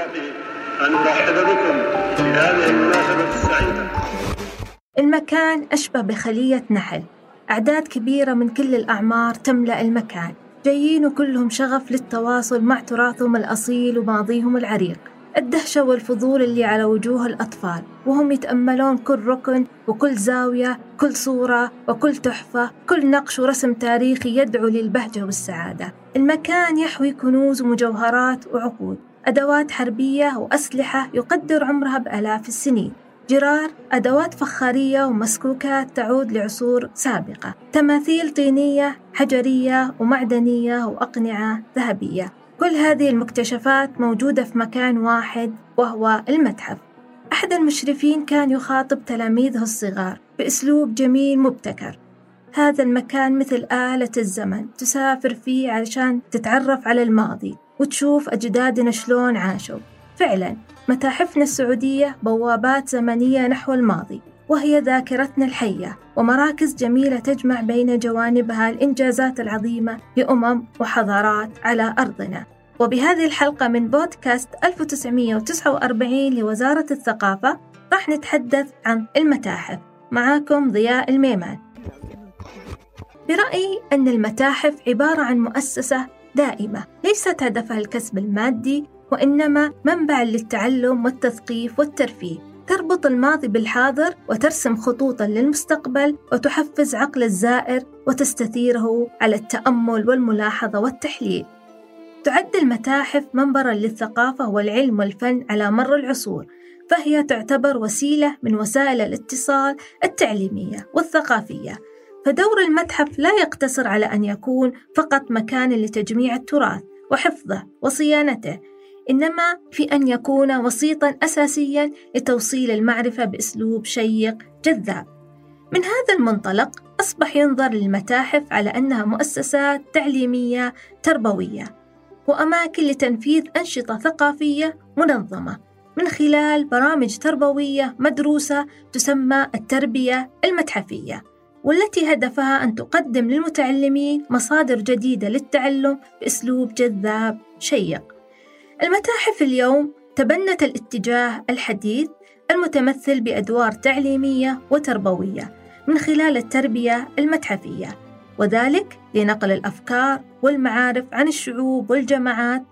أن بكم في هذه المناسبة السعيدة. المكان أشبه بخلية نحل. أعداد كبيرة من كل الأعمار تملأ المكان. جايين وكلهم شغف للتواصل مع تراثهم الأصيل وماضيهم العريق. الدهشة والفضول اللي على وجوه الأطفال. وهم يتأملون كل ركن وكل زاوية كل صورة وكل تحفة كل نقش ورسم تاريخي يدعو للبهجة والسعادة. المكان يحوي كنوز ومجوهرات وعقود. أدوات حربية وأسلحة يقدر عمرها بآلاف السنين. جرار أدوات فخارية ومسكوكات تعود لعصور سابقة. تماثيل طينية حجرية ومعدنية وأقنعة ذهبية. كل هذه المكتشفات موجودة في مكان واحد وهو المتحف. أحد المشرفين كان يخاطب تلاميذه الصغار بأسلوب جميل مبتكر. هذا المكان مثل آلة الزمن تسافر فيه علشان تتعرف على الماضي. وتشوف أجدادنا شلون عاشوا. فعلا متاحفنا السعودية بوابات زمنية نحو الماضي وهي ذاكرتنا الحية ومراكز جميلة تجمع بين جوانبها الإنجازات العظيمة لأمم وحضارات على أرضنا. وبهذه الحلقة من بودكاست 1949 لوزارة الثقافة راح نتحدث عن المتاحف. معاكم ضياء الميمان. برأيي أن المتاحف عبارة عن مؤسسة دائمة ليست هدفها الكسب المادي وإنما منبع للتعلم والتثقيف والترفيه. تربط الماضي بالحاضر وترسم خطوطا للمستقبل وتحفز عقل الزائر وتستثيره على التأمل والملاحظة والتحليل. تعد المتاحف منبرا للثقافة والعلم والفن على مر العصور فهي تعتبر وسيلة من وسائل الاتصال التعليمية والثقافية. فدور المتحف لا يقتصر على أن يكون فقط مكانا لتجميع التراث وحفظه وصيانته إنما في أن يكون وسيطا أساسيا لتوصيل المعرفة بأسلوب شيق جذاب. من هذا المنطلق أصبح ينظر للمتاحف على أنها مؤسسات تعليمية تربوية وأماكن لتنفيذ أنشطة ثقافية منظمة من خلال برامج تربوية مدروسة تسمى التربية المتحفية. والتي هدفها أن تقدم للمتعلمين مصادر جديدة للتعلم بأسلوب جذاب شيق. المتاحف اليوم تبنت الاتجاه الحديث المتمثل بأدوار تعليمية وتربوية من خلال التربية المتحفية وذلك لنقل الأفكار والمعارف عن الشعوب والجماعات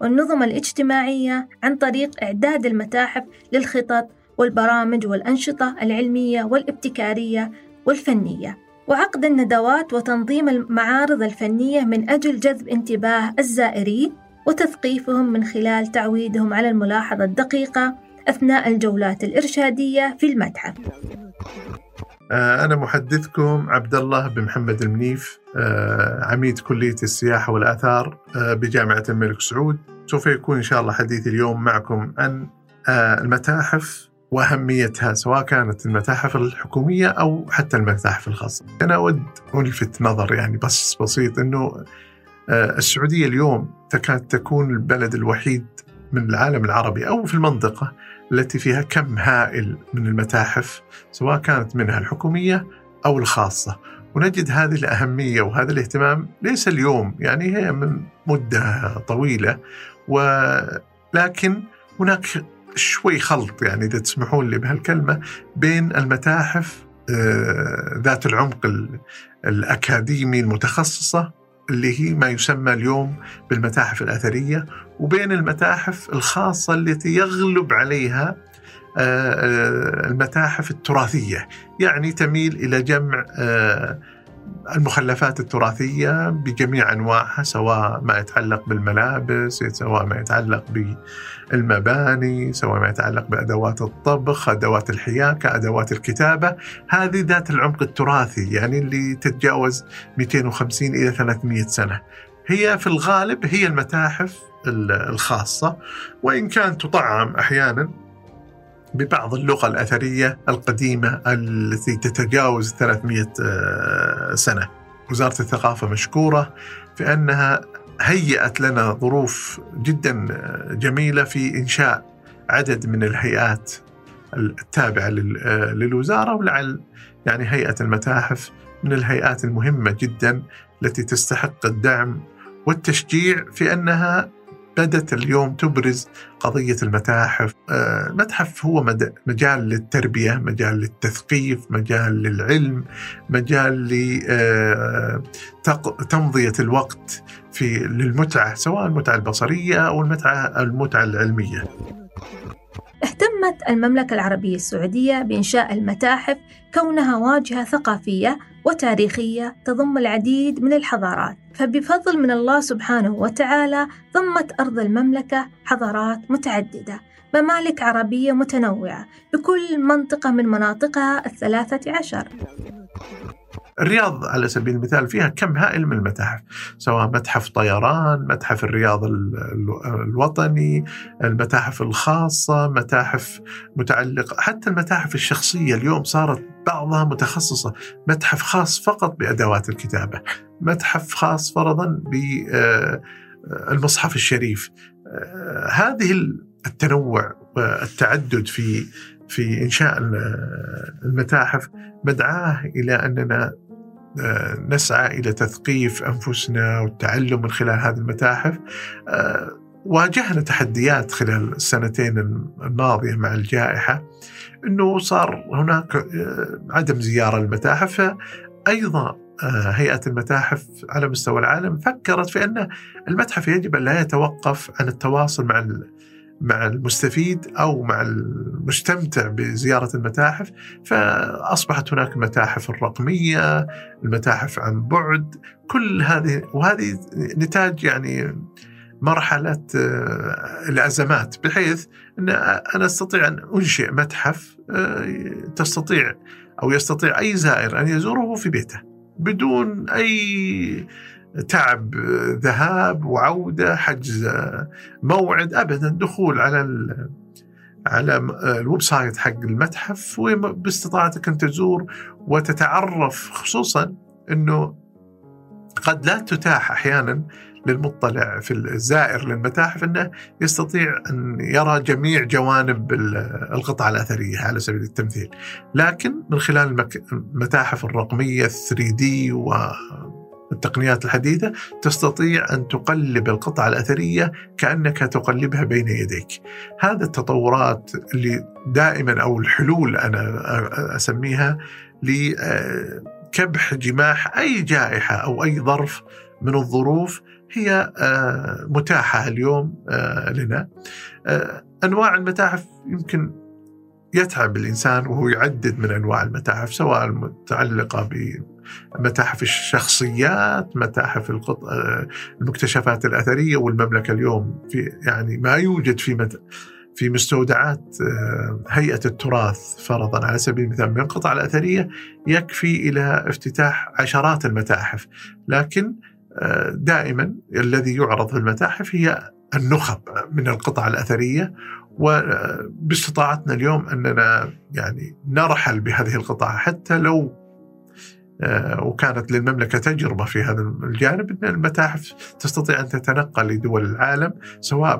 والنظم الاجتماعية عن طريق إعداد المتاحف للخطط والبرامج والأنشطة العلمية والابتكارية والفنية وعقد الندوات وتنظيم المعارض الفنية من أجل جذب انتباه الزائرين وتثقيفهم من خلال تعويدهم على الملاحظة الدقيقة أثناء الجولات الإرشادية في المتحف. أنا محدثكم عبد الله بن محمد المنيف عميد كلية السياحة والآثار بجامعة الملك سعود سوف يكون إن شاء الله حديث اليوم معكم عن المتاحف وأهميتها سواء كانت المتاحف الحكومية أو حتى المتاحف الخاصة. أنا أود ألفت نظر يعني بس بسيط إنه السعودية اليوم تكاد تكون البلد الوحيد من العالم العربي أو في المنطقة التي فيها كم هائل من المتاحف سواء كانت منها الحكومية أو الخاصة. ونجد هذه الأهمية وهذا الاهتمام ليس اليوم يعني هي من مدة طويلة ولكن هناك شوي خلط يعني إذا تسمحون لي بهالكلمة بين المتاحف ذات العمق الأكاديمي المتخصصة اللي هي ما يسمى اليوم بالمتاحف الأثرية وبين المتاحف الخاصة التي يغلب عليها المتاحف التراثية. يعني تميل إلى جمع المخلفات التراثية بجميع أنواعها سواء ما يتعلق بالملابس سواء ما يتعلق بالمباني سواء ما يتعلق بأدوات الطبخ أدوات الحياكة أدوات الكتابة. هذه ذات العمق التراثي يعني اللي تتجاوز 250 إلى 300 سنة. هي في الغالب هي المتاحف الخاصة وإن كانت تطعم أحيانا ببعض اللغة الأثرية القديمة التي تتجاوز 300 آه، سنة. وزارة الثقافة مشكورة في أنها هيأت لنا ظروف جدا آه، جميلة في إنشاء عدد من الهيئات التابعة آه، للوزارة ولعل يعني هيئة المتاحف من الهيئات المهمة جدا التي تستحق الدعم والتشجيع في أنها بدأت اليوم تبرز قضية المتاحف. المتحف آه، هو مجال للتربية مجال للتثقيف مجال للعلم مجال لتمضية آه، الوقت في للمتعة سواء المتعة البصرية أو المتعة المتعة العلمية. اهتمت المملكة العربية السعودية بإنشاء المتاحف كونها واجهة ثقافية وتاريخية تضم العديد من الحضارات. فبفضل من الله سبحانه وتعالى ضمت أرض المملكة حضارات متعددة ممالك عربية متنوعة بكل منطقة من مناطقها الثلاثة عشر. الرياض على سبيل المثال فيها كم هائل من المتاحف سواء متحف طيران متحف الرياض الوطني المتاحف الخاصة متاحف متعلقة حتى المتاحف الشخصية اليوم صارت بعضها متخصصة متحف خاص فقط بأدوات الكتابة متحف خاص فرضا بالمصحف آه، الشريف. آه، هذه التنوع والتعدد في في إنشاء المتاحف مدعاه إلى أننا نسعى إلى تثقيف أنفسنا والتعلم من خلال هذه المتاحف. آه، واجهنا تحديات خلال السنتين الماضية مع الجائحة إنه صار هناك آه، عدم زيارة للمتاحف. أيضا هيئة المتاحف على مستوى العالم فكرت في أن المتحف يجب أن لا يتوقف عن التواصل مع مع المستفيد أو مع المستمتع بزيارة المتاحف فأصبحت هناك المتاحف الرقمية، المتاحف عن بعد، كل هذه وهذه نتاج يعني مرحلة آه، الأزمات بحيث أن أنا أستطيع أن أنشئ متحف آه، تستطيع أو يستطيع أي زائر أن يزوره في بيته بدون أي تعب ذهاب وعودة حجز موعد ابدا دخول على على ال website حق المتحف وباستطاعتك أن تزور وتتعرف خصوصا إنه قد لا تتاح أحيانا للمطلع في الزائر للمتاحف إنه يستطيع أن يرى جميع جوانب القطعه الأثرية على سبيل التمثيل، لكن من خلال المتاحف الرقمية 3 دي و التقنيات الحديثة تستطيع أن تقلب القطعة الأثرية كأنك تقلبها بين يديك. هذا التطورات اللي دائما أو الحلول أنا أسميها لكبح جماح أي جائحة أو أي ظرف من الظروف هي آه، متاحة اليوم آه، لنا. آه، أنواع المتاحف يمكن يتعب الإنسان وهو يعدد من أنواع المتاحف سواء المتعلقة بمتاحف الشخصيات متاحف القط... المكتشفات الأثرية والمملكة اليوم في يعني ما يوجد في مت... في مستودعات آه، هيئة التراث فرضا على سبيل المثال من القطع الأثرية يكفي إلى افتتاح عشرات المتاحف. لكن آه، دائما الذي يعرض في المتاحف هي النخب من القطع الأثرية وباستطاعتنا اليوم أننا يعني نرحل بهذه القطعه حتى لو آه، وكانت للمملكة تجربة في هذا الجانب أن المتاحف تستطيع أن تتنقل لدول العالم سواء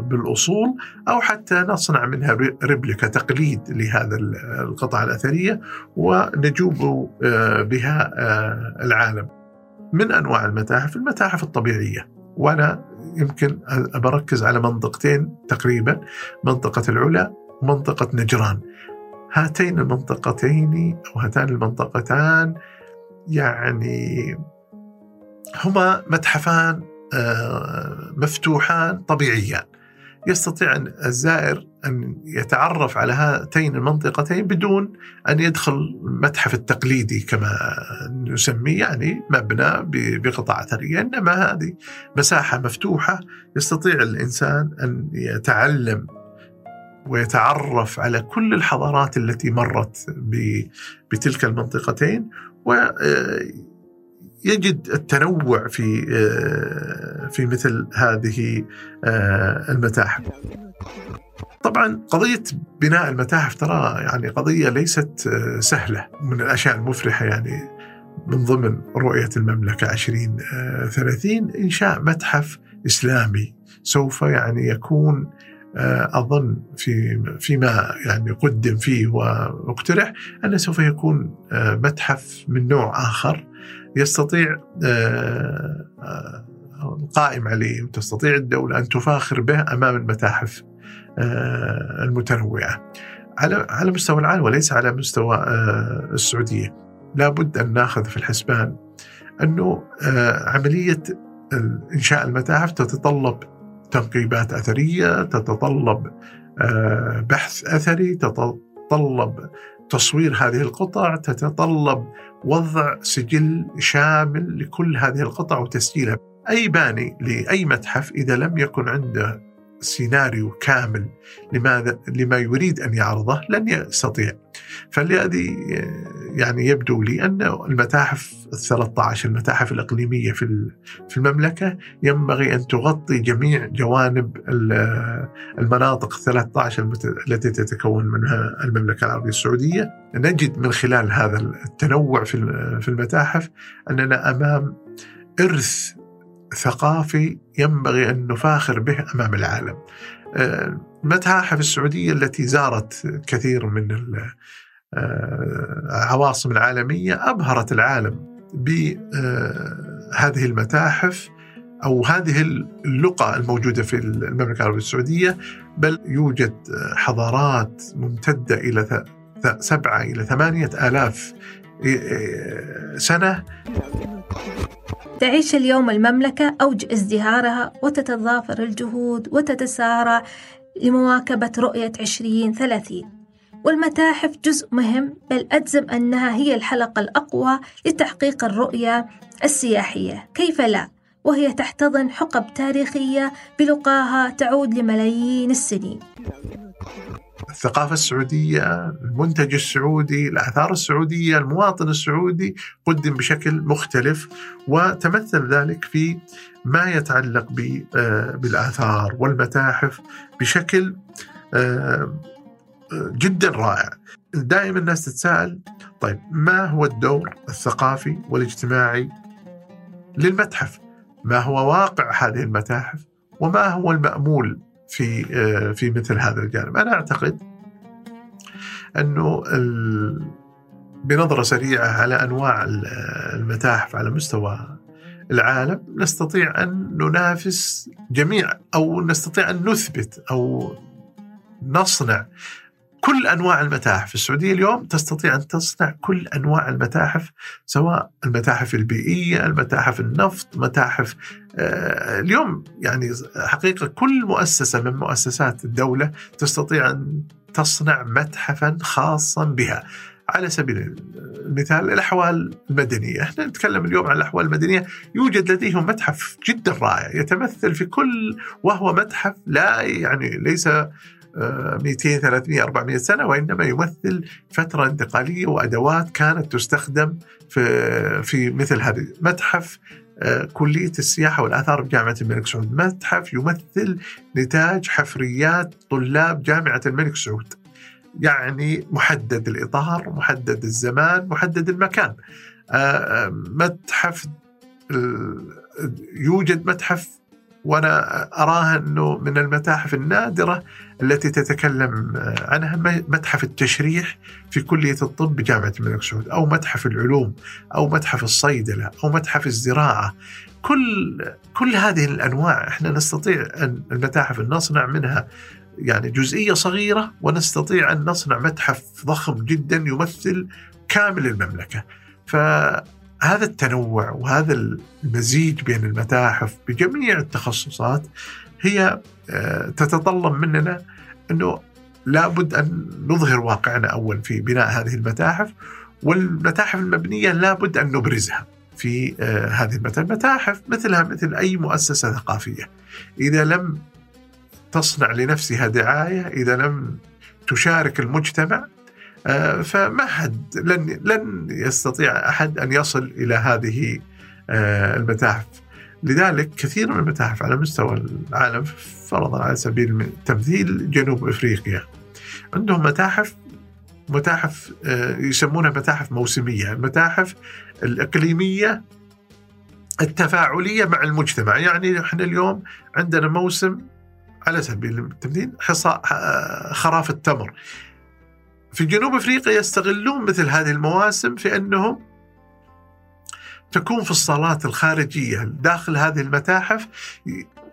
بالأصول أو حتى نصنع منها ريبليكا تقليد لهذا القطعه الأثرية ونجوب آه، بها آه، العالم. من أنواع المتاحف؟ المتاحف الطبيعية. وأنا يمكن بركز على منطقتين تقريبا منطقة العلا ومنطقة نجران. هاتين المنطقتين أو هاتان المنطقتان يعني هما متحفان آه، مفتوحان طبيعيان. يستطيع الزائر أن يتعرف على هاتين المنطقتين بدون أن يدخل المتحف التقليدي كما نسميه يعني مبنى بقطع أثرية إنما هذه مساحة مفتوحة يستطيع الإنسان أن يتعلم ويتعرف على كل الحضارات التي مرت بتلك المنطقتين. و يجد التنوع في في مثل هذه المتاحف. طبعا قضية بناء المتاحف ترى يعني قضية ليست سهلة من الأشياء المفرحة يعني من ضمن رؤية المملكة 2030 إنشاء متحف إسلامي سوف يعني يكون أظن في فيما يعني قدم فيه واقترح انه سوف يكون متحف من نوع آخر يستطيع القائم عليه وتستطيع الدولة أن تفاخر به أمام المتاحف المتنوعة. على على مستوى العالم وليس على مستوى السعودية. لابد أن نأخذ في الحسبان أنه عملية إنشاء المتاحف تتطلب تنقيبات أثرية تتطلب بحث أثري تتطلب تصوير هذه القطع تتطلب وضع سجل شامل لكل هذه القطع وتسجيلها. أي باني لأي متحف إذا لم يكن عنده سيناريو كامل لماذا لما يريد أن يعرضه لن يستطيع. فالذي يعني يبدو لي أن المتاحف ال 13 المتاحف الإقليمية في في المملكة ينبغي أن تغطي جميع جوانب المناطق 13 التي تتكون منها المملكة العربية السعودية. نجد من خلال هذا التنوع في المتاحف أننا أمام إرث ثقافي ينبغي أن نفاخر به أمام العالم. المتاحف السعودية التي زارت كثير من العواصم العالمية أبهرت العالم بهذه المتاحف أو هذه اللقى الموجودة في المملكة العربية السعودية بل يوجد حضارات ممتدة إلى سبعة إلى ثمانية آلاف سنة. تعيش اليوم المملكة أوج ازدهارها وتتضافر الجهود وتتسارع لمواكبة رؤية 2030 والمتاحف جزء مهم بل أجزم أنها هي الحلقة الأقوى لتحقيق الرؤية السياحية. كيف لا؟ وهي تحتضن حقب تاريخية بلقاها تعود لملايين السنين. الثقافة السعودية المنتج السعودي الآثار السعودية المواطن السعودي قدم بشكل مختلف وتمثل ذلك في ما يتعلق بالآثار والمتاحف بشكل جدا رائع. دائما الناس تتساءل طيب ما هو الدور الثقافي والاجتماعي للمتحف؟ ما هو واقع هذه المتاحف وما هو المأمول في في مثل هذا الجانب. أنا أعتقد أنه بنظرة سريعة على أنواع المتاحف على مستوى العالم نستطيع أن ننافس جميع أو نستطيع أن نثبت أو نصنع كل أنواع المتاحف. في السعودية اليوم تستطيع أن تصنع كل أنواع المتاحف سواء المتاحف البيئية، المتاحف النفط، متاحف آه اليوم يعني حقيقة كل مؤسسة من مؤسسات الدولة تستطيع أن تصنع متحفا خاصا بها. على سبيل المثال الأحوال المدنية، إحنا نتكلم اليوم عن الأحوال المدنية، يوجد لديهم متحف جدا رائع يتمثل في كل وهو متحف لا يعني ليس 200 300 400 سنة وإنما يمثل فترة انتقالية وأدوات كانت تستخدم في في مثل هذه متحف كلية السياحة والآثار بجامعة الملك سعود، متحف يمثل نتاج حفريات طلاب جامعة الملك سعود. يعني محدد الإطار، محدد الزمان، محدد المكان. متحف يوجد متحف وأنا أراها أنه من المتاحف النادرة التي تتكلم عنها متحف التشريح في كلية الطب بجامعة الملك سعود أو متحف العلوم أو متحف الصيدلة أو متحف الزراعة. كل كل هذه الأنواع إحنا نستطيع أن المتاحف نصنع منها يعني جزئية صغيرة ونستطيع أن نصنع متحف ضخم جدا يمثل كامل المملكة. هذا التنوع وهذا المزيج بين المتاحف بجميع التخصصات هي آه، تتطلب مننا أنه لابد أن نظهر واقعنا أول في بناء هذه المتاحف والمتاحف المبنية لابد أن نبرزها في آه، هذه المتاحف المتاحف مثلها مثل أي مؤسسة ثقافية. إذا لم تصنع لنفسها دعاية إذا لم تشارك المجتمع فما حد لن لن يستطيع أحد أن يصل إلى هذه آه، المتاحف. لذلك كثير من المتاحف على مستوى العالم فرضا على سبيل التمثيل جنوب أفريقيا. عندهم متاحف متاحف آه، يسمونها متاحف موسمية، المتاحف الإقليمية التفاعلية مع المجتمع، يعني إحنا اليوم عندنا موسم على سبيل التمثيل خراف التمر في جنوب أفريقيا يستغلون مثل هذه المواسم في أنهم تكون في الصالات الخارجية داخل هذه المتاحف.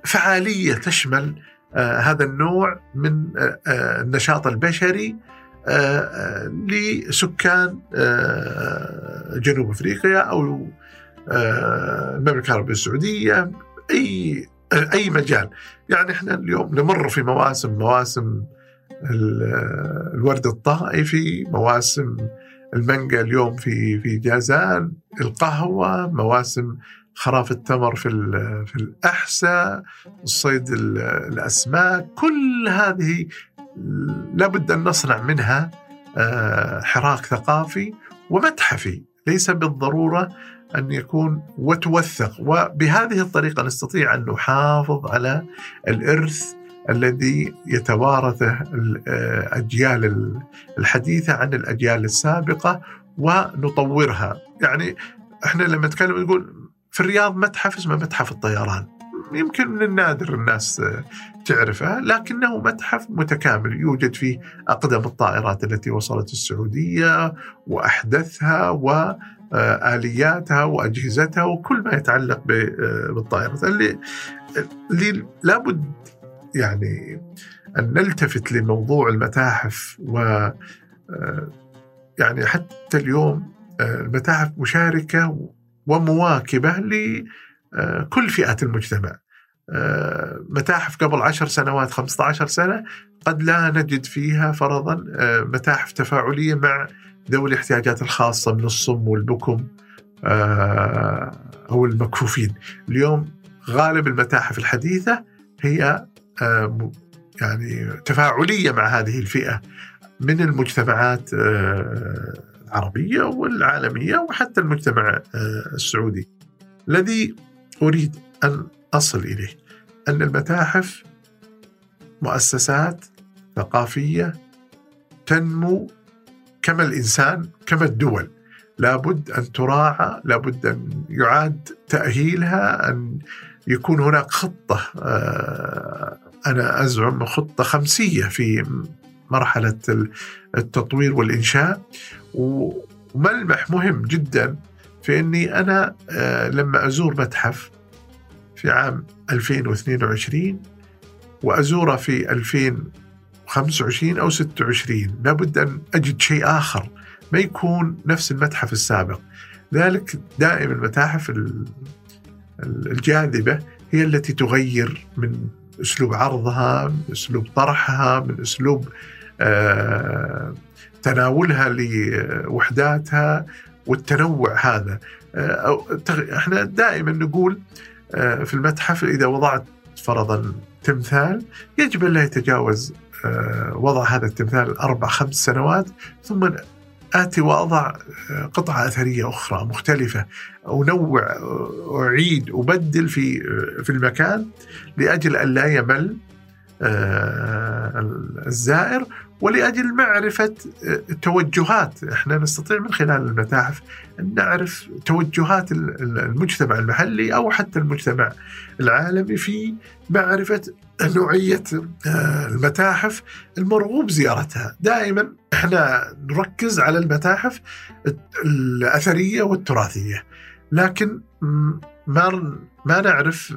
فعالية تشمل آه هذا النوع من آه, آه، النشاط البشري لسكان جنوب أفريقيا أو المملكة العربية السعودية أي أي مجال. يعني إحنا اليوم نمر في مواسم مواسم الورد الطائفي مواسم المانجا اليوم في في جازان القهوة مواسم خراف التمر في في الأحساء الصيد الأسماك كل هذه لابد أن نصنع منها آه، حراك ثقافي ومتحفي. ليس بالضرورة أن يكون وتوثق. وبهذه الطريقة نستطيع أن نحافظ على الإرث الذي يتوارثه الأجيال الحديثة عن الأجيال السابقة ونطورها. يعني إحنا لما نتكلم نقول في الرياض متحف اسمه متحف الطيران. يمكن من النادر الناس تعرفه لكنه متحف متكامل. يوجد فيه أقدم الطائرات التي وصلت السعودية وأحدثها وآلياتها وأجهزتها وكل ما يتعلق بالطائرات. اللي, اللي لابد يعني أن نلتفت لموضوع المتاحف و آه، يعني حتى اليوم آه، المتاحف مشاركة ومواكبة لكل فئات المجتمع. آه، متاحف قبل عشر سنوات 15 سنة قد لا نجد فيها فرضا متاحف تفاعلية مع ذوي الاحتياجات الخاصة من الصم والبكم أو المكفوفين. اليوم غالب المتاحف الحديثة هي آه، يعني تفاعلية مع هذه الفئة من المجتمعات آه، العربية والعالمية وحتى المجتمع آه، السعودي. الذي أريد أن أصل إليه أن المتاحف مؤسسات ثقافية تنمو كما الإنسان كما الدول لابد أن تراعى لابد أن يعاد تأهيلها أن يكون هناك خطة أنا أزعم خطة خمسية في مرحلة التطوير والإنشاء. وملمح مهم جدا في أني أنا آه، لما أزور متحف في عام 2022 وأزوره في 2025 أو 26 لابد أن أجد شيء آخر ما يكون نفس المتحف السابق. ذلك دائما المتاحف الجاذبة هي التي تغير من اسلوب عرضها من اسلوب طرحها من اسلوب آه، تناولها لوحداتها والتنوع هذا. آه، إحنا دائما نقول آه، في المتحف إذا وضعت فرضا تمثال يجب أن لا يتجاوز وضع هذا التمثال أربع خمس سنوات ثم آتي وأضع قطعة أثرية أخرى مختلفة. أنوع أعيد أبدل في في المكان لأجل أن لا يمل آه، الزائر ولأجل معرفة التوجهات. إحنا نستطيع من خلال المتاحف أن نعرف توجهات المجتمع المحلي أو حتى المجتمع العالمي في معرفة نوعية آه، المتاحف المرغوب زيارتها. دائما إحنا نركز على المتاحف الأثرية والتراثية. لكن ما ما نعرف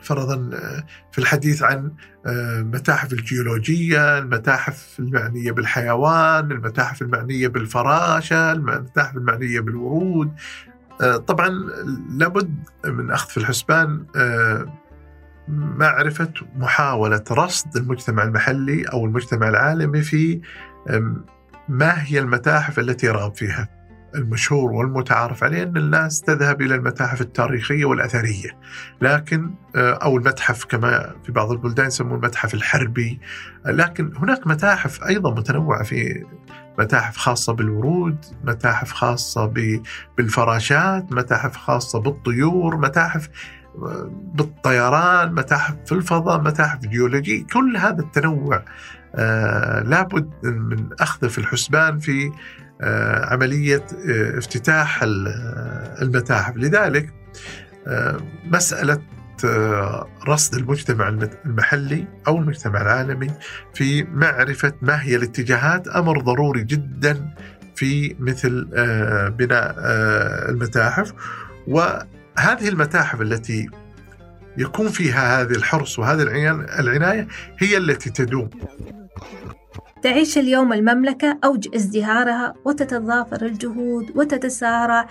فرضا في الحديث عن آه، المتاحف الجيولوجية، المتاحف المعنية بالحيوان، المتاحف المعنية بالفراشة، المتاحف المعنية بالورود. آه، طبعا لابد من أخذ في الحسبان آه، معرفة محاولة رصد المجتمع المحلي أو المجتمع العالمي في ما هي المتاحف التي يرغب فيها المشهور والمتعارف عليه أن الناس تذهب إلى المتاحف التاريخية والأثرية. لكن آه، أو المتحف كما في بعض البلدان يسمون المتحف الحربي. لكن هناك متاحف أيضا متنوعة في متاحف خاصة بالورود متاحف خاصة بالفراشات متاحف خاصة بالطيور متاحف آه، بالطيران متاحف في الفضاء متاحف جيولوجية. كل هذا التنوع آه لابد من أخذه في الحسبان في عملية آه افتتاح المتاحف لذلك آه مسألة آه، رصد المجتمع المحلي أو المجتمع العالمي في معرفة ما هي الاتجاهات أمر ضروري جدا في مثل آه، بناء آه، المتاحف وهذه المتاحف التي يكون فيها هذه الحرص وهذه العناية هي التي تدوم. تعيش اليوم المملكة أوج ازدهارها وتتضافر الجهود وتتسارع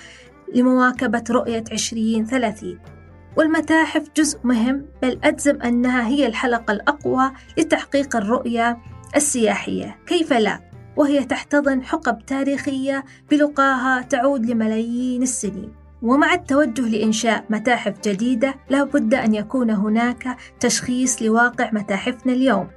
لمواكبة رؤية 2030 والمتاحف جزء مهم بل أجزم أنها هي الحلقة الأقوى لتحقيق الرؤية السياحية. كيف لا؟ وهي تحتضن حقب تاريخية بلقاها تعود لملايين السنين. ومع التوجه لإنشاء متاحف جديدة لا بد أن يكون هناك تشخيص لواقع متاحفنا اليوم.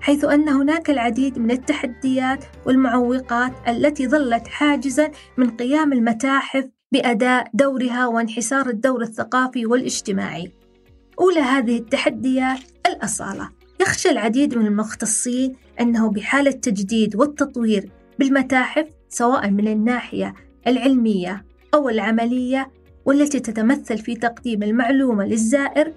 حيث أن هناك العديد من التحديات والمعوقات التي ظلت حاجزا من قيام المتاحف بأداء دورها وانحسار الدور الثقافي والاجتماعي. أولى هذه التحديات الأصالة. يخشى العديد من المختصين أنه بحالة تجديد والتطوير بالمتاحف سواء من الناحية العلمية أو العملية والتي تتمثل في تقديم المعلومة للزائر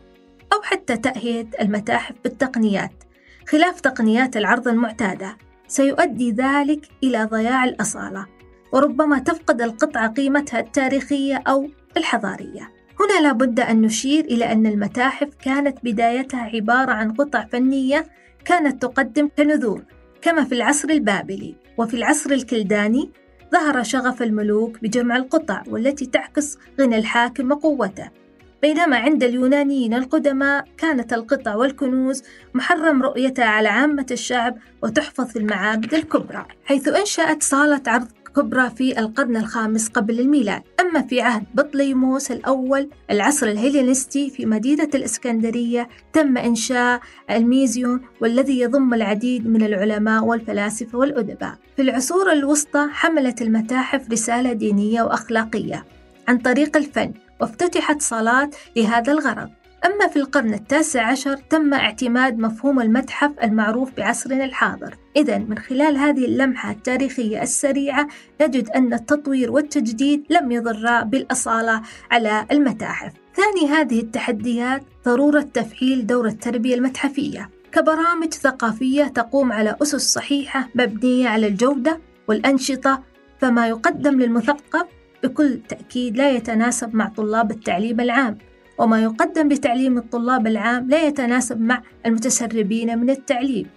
أو حتى تأهية المتاحف بالتقنيات خلاف تقنيات العرض المعتادة. سيؤدي ذلك إلى ضياع الأصالة وربما تفقد القطعة قيمتها التاريخية أو الحضارية. هنا لابد أن نشير إلى أن المتاحف كانت بدايتها عبارة عن قطع فنية كانت تقدم كنذور كما في العصر البابلي. وفي العصر الكلداني ظهر شغف الملوك بجمع القطع والتي تعكس غنى الحاكم وقوته. بينما عند اليونانيين القدماء كانت القطع والكنوز محرم رؤيتها على عامة الشعب وتحفظ في المعابد الكبرى حيث أنشأت صالة عرض كبرى في القرن الخامس قبل الميلاد. أما في عهد بطليموس الأول العصر الهيلينستي في مدينة الإسكندرية تم إنشاء الميزيون والذي يضم العديد من العلماء والفلاسفة والأدباء. في العصور الوسطى حملت المتاحف رسالة دينية وأخلاقية عن طريق الفن وافتتحت صالات لهذا الغرض. أما في القرن التاسع عشر تم اعتماد مفهوم المتحف المعروف بعصرنا الحاضر. إذا من خلال هذه اللمحة التاريخية السريعة نجد أن التطوير والتجديد لم يضرا بالأصالة على المتاحف. ثاني هذه التحديات ضرورة تفعيل دور التربية المتحفية. كبرامج ثقافية تقوم على أسس صحيحة مبنية على الجودة والأنشطة فما يقدم للمثقف بكل تأكيد لا يتناسب مع طلاب التعليم العام وما يقدم لتعليم الطلاب العام لا يتناسب مع المتسربين من التعليم.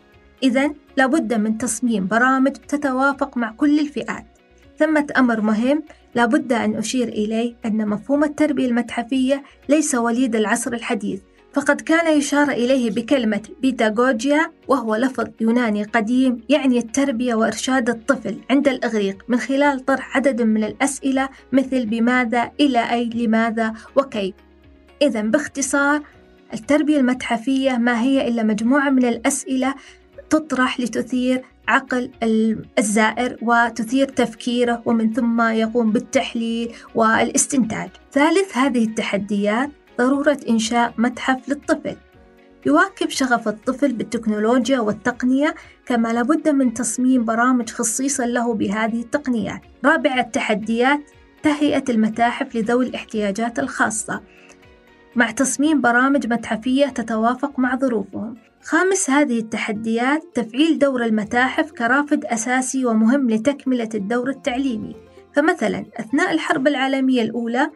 إذا لابد من تصميم برامج تتوافق مع كل الفئات. ثمة أمر مهم لابد أن أشير إليه أن مفهوم التربية المتحفية ليس وليد العصر الحديث فقد كان يشار إليه بكلمة بيتاغوجيا وهو لفظ يوناني قديم يعني التربية وإرشاد الطفل عند الإغريق من خلال طرح عدد من الأسئلة مثل بماذا إلى أي لماذا وكيف إذا باختصار التربية المتحفية ما هي إلا مجموعة من الأسئلة تطرح لتثير عقل الزائر وتثير تفكيره ومن ثم يقوم بالتحليل والإستنتاج. ثالث هذه التحديات ضرورة إنشاء متحف للطفل. يواكب شغف الطفل بالتكنولوجيا والتقنية كما لابد من تصميم برامج خصيصا له بهذه التقنيات. رابع التحديات تهيئة المتاحف لذوي الاحتياجات الخاصة مع تصميم برامج متحفية تتوافق مع ظروفهم. خامس هذه التحديات تفعيل دور المتاحف كرافد أساسي ومهم لتكملة الدور التعليمي. فمثلا أثناء الحرب العالمية الأولى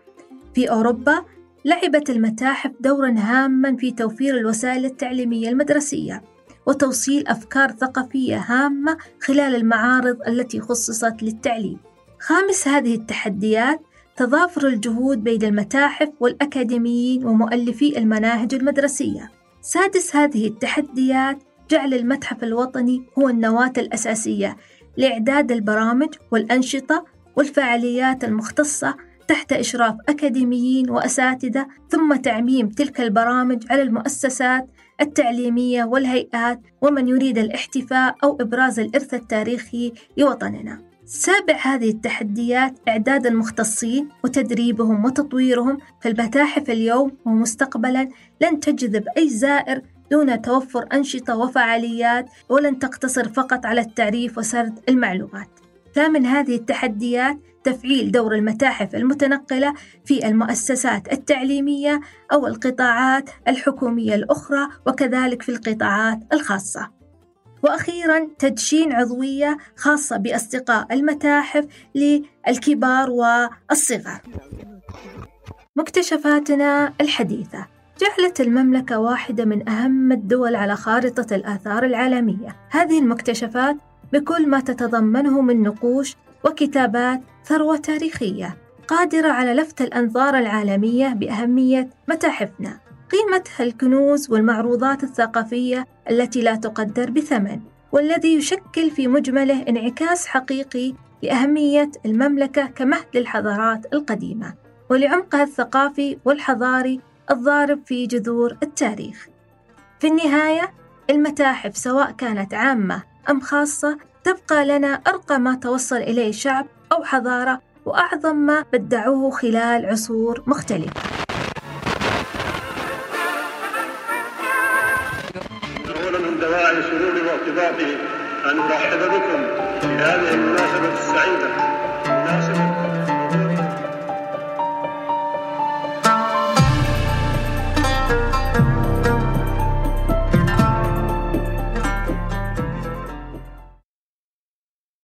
في أوروبا لعبت المتاحف دورا هاما في توفير الوسائل التعليمية المدرسية وتوصيل أفكار ثقافية هامة خلال المعارض التي خصصت للتعليم. خامس هذه التحديات تضافر الجهود بين المتاحف والأكاديميين ومؤلفي المناهج المدرسية سادس هذه التحديات جعل المتحف الوطني هو النواة الأساسية لإعداد البرامج والأنشطة والفعاليات المختصة تحت إشراف أكاديميين وأساتذة ثم تعميم تلك البرامج على المؤسسات التعليمية والهيئات ومن يريد الاحتفاء أو إبراز الإرث التاريخي لوطننا. سابع هذه التحديات إعداد المختصين وتدريبهم وتطويرهم في المتاحف اليوم ومستقبلا لن تجذب أي زائر دون توفر أنشطة وفعاليات ولن تقتصر فقط على التعريف وسرد المعلومات. ثامن هذه التحديات تفعيل دور المتاحف المتنقلة في المؤسسات التعليمية أو القطاعات الحكومية الأخرى وكذلك في القطاعات الخاصة. وأخيرا تدشين عضوية خاصة بأصدقاء المتاحف للكبار والصغار. مكتشفاتنا الحديثة جعلت المملكة واحدة من أهم الدول على خارطة الآثار العالمية. هذه المكتشفات بكل ما تتضمنه من نقوش وكتابات ثروة تاريخية قادرة على لفت الأنظار العالمية بأهمية متاحفنا قيمتها الكنوز والمعروضات الثقافية التي لا تقدر بثمن والذي يشكل في مجمله انعكاس حقيقي لأهمية المملكة كمهد للحضارات القديمة ولعمقها الثقافي والحضاري الضارب في جذور التاريخ. في النهاية المتاحف سواء كانت عامة أم خاصة تبقى لنا أرقى ما توصل إليه شعب أو حضارة وأعظم ما بدعوه خلال عصور مختلفة. من دواعي سروري وارتباطي أن أرحب بكم في هذه المناسبة السعيدة. مناسبة